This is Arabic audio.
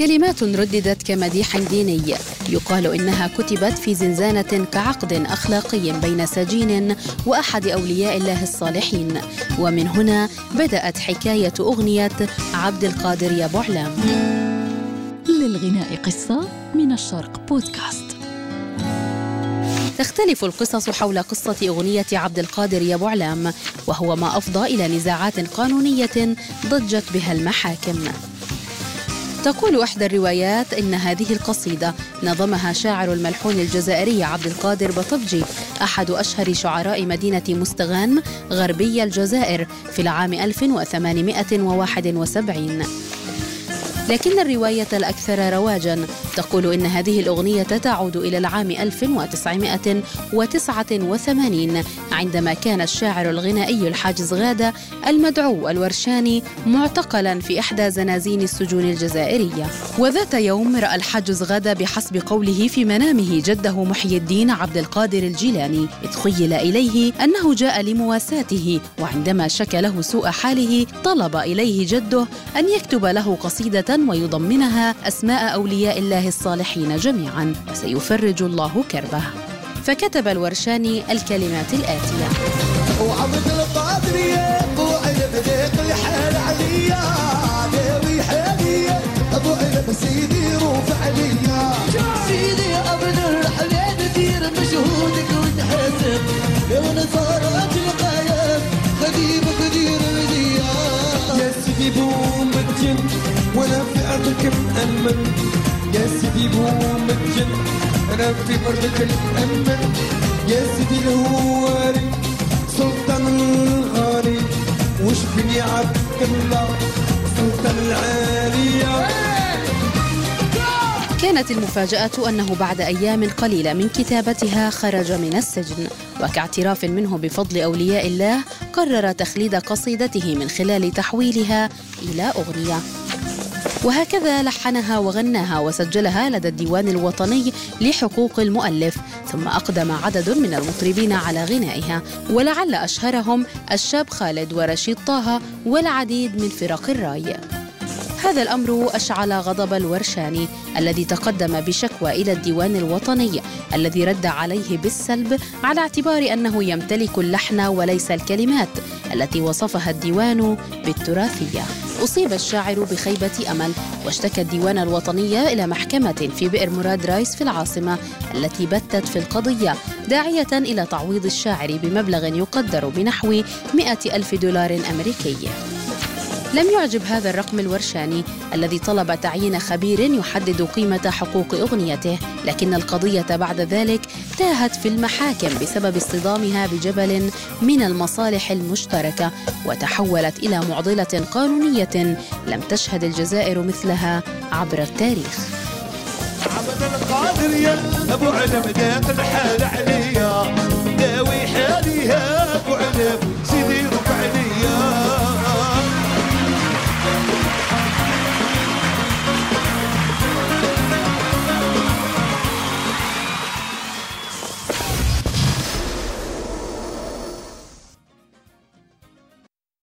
كلمات رددت كمديح ديني. يقال إنها كتبت في زنزانة كعقد أخلاقي بين سجين وأحد أولياء الله الصالحين. ومن هنا بدأت حكاية أغنية عبد القادر يا بعلام للغناء قصة من الشرق بودكاست. تختلف القصص حول قصة أغنية عبد القادر يا بعلام وهو ما أفضى إلى نزاعات قانونية ضجت بها المحاكم. تقول إحدى الروايات إن هذه القصيدة نظمها شاعر الملحون الجزائري عبد القادر بطبجي أحد أشهر شعراء مدينة مستغان غربي الجزائر في العام 1871 لكن الرواية الأكثر رواجا. تقول إن هذه الأغنية تعود إلى العام 1989 عندما كان الشاعر الغنائي الحاجز غادة المدعو الورشاني معتقلا في إحدى زنازين السجون الجزائرية. وذات يوم رأى الحاجز غادة بحسب قوله في منامه جده محي الدين عبد القادر الجيلاني إذ خيل إليه أنه جاء لمواساته وعندما شكى له سوء حاله طلب إليه جده أن يكتب له قصيدة ويضمنها أسماء أولياء الله الصالحين جميعا وسيفرج الله كربه. فكتب الورشاني الكلمات الآتية. وعبد القادر يا ابو علب ذيق الحال عليا داوي حاليا ابو علب سيدي روف عليا سيدي عبد الرحمن دير مجهودك وتحاسب ونصارات القايم خديم خدير مديا يا سيدي بومتين وأنا في ارضك مأمن يا سيدي بومتين أنا في ارضك مأمن يا سيدي الهواري سلطان الغالي. وش بني عبد الله سلطان العاليه كانت المفاجأة أنه بعد أيام قليلة من كتابتها خرج من السجن. وكاعتراف منه بفضل أولياء الله قرر تخليد قصيدته من خلال تحويلها إلى أغنية. وهكذا لحنها وغناها وسجلها لدى الديوان الوطني لحقوق المؤلف ثم أقدم عدد من المطربين على غنائها ولعل أشهرهم الشاب خالد ورشيد طه والعديد من فرق الرأي. هذا الأمر أشعل غضب الورشاني الذي تقدم بشكوى إلى الديوان الوطني الذي رد عليه بالسلب على اعتبار أنه يمتلك اللحن وليس الكلمات التي وصفها الديوان بالتراثية. أصيب الشاعر بخيبة أمل واشتكى الديوان الوطني إلى محكمة في بئر مراد رايس في العاصمة التي بتت في القضية داعية إلى تعويض الشاعر بمبلغ يقدر بنحو 100 ألف دولار أمريكي. لم يعجب هذا الرقم الورشاني الذي طلب تعيين خبير يحدد قيمة حقوق أغنيته لكن القضية بعد ذلك تاهت في المحاكم بسبب اصطدامها بجبل من المصالح المشتركة وتحولت إلى معضلة قانونية لم تشهد الجزائر مثلها عبر التاريخ. عبد القادر يا أبو علم ذاق الحال عليا.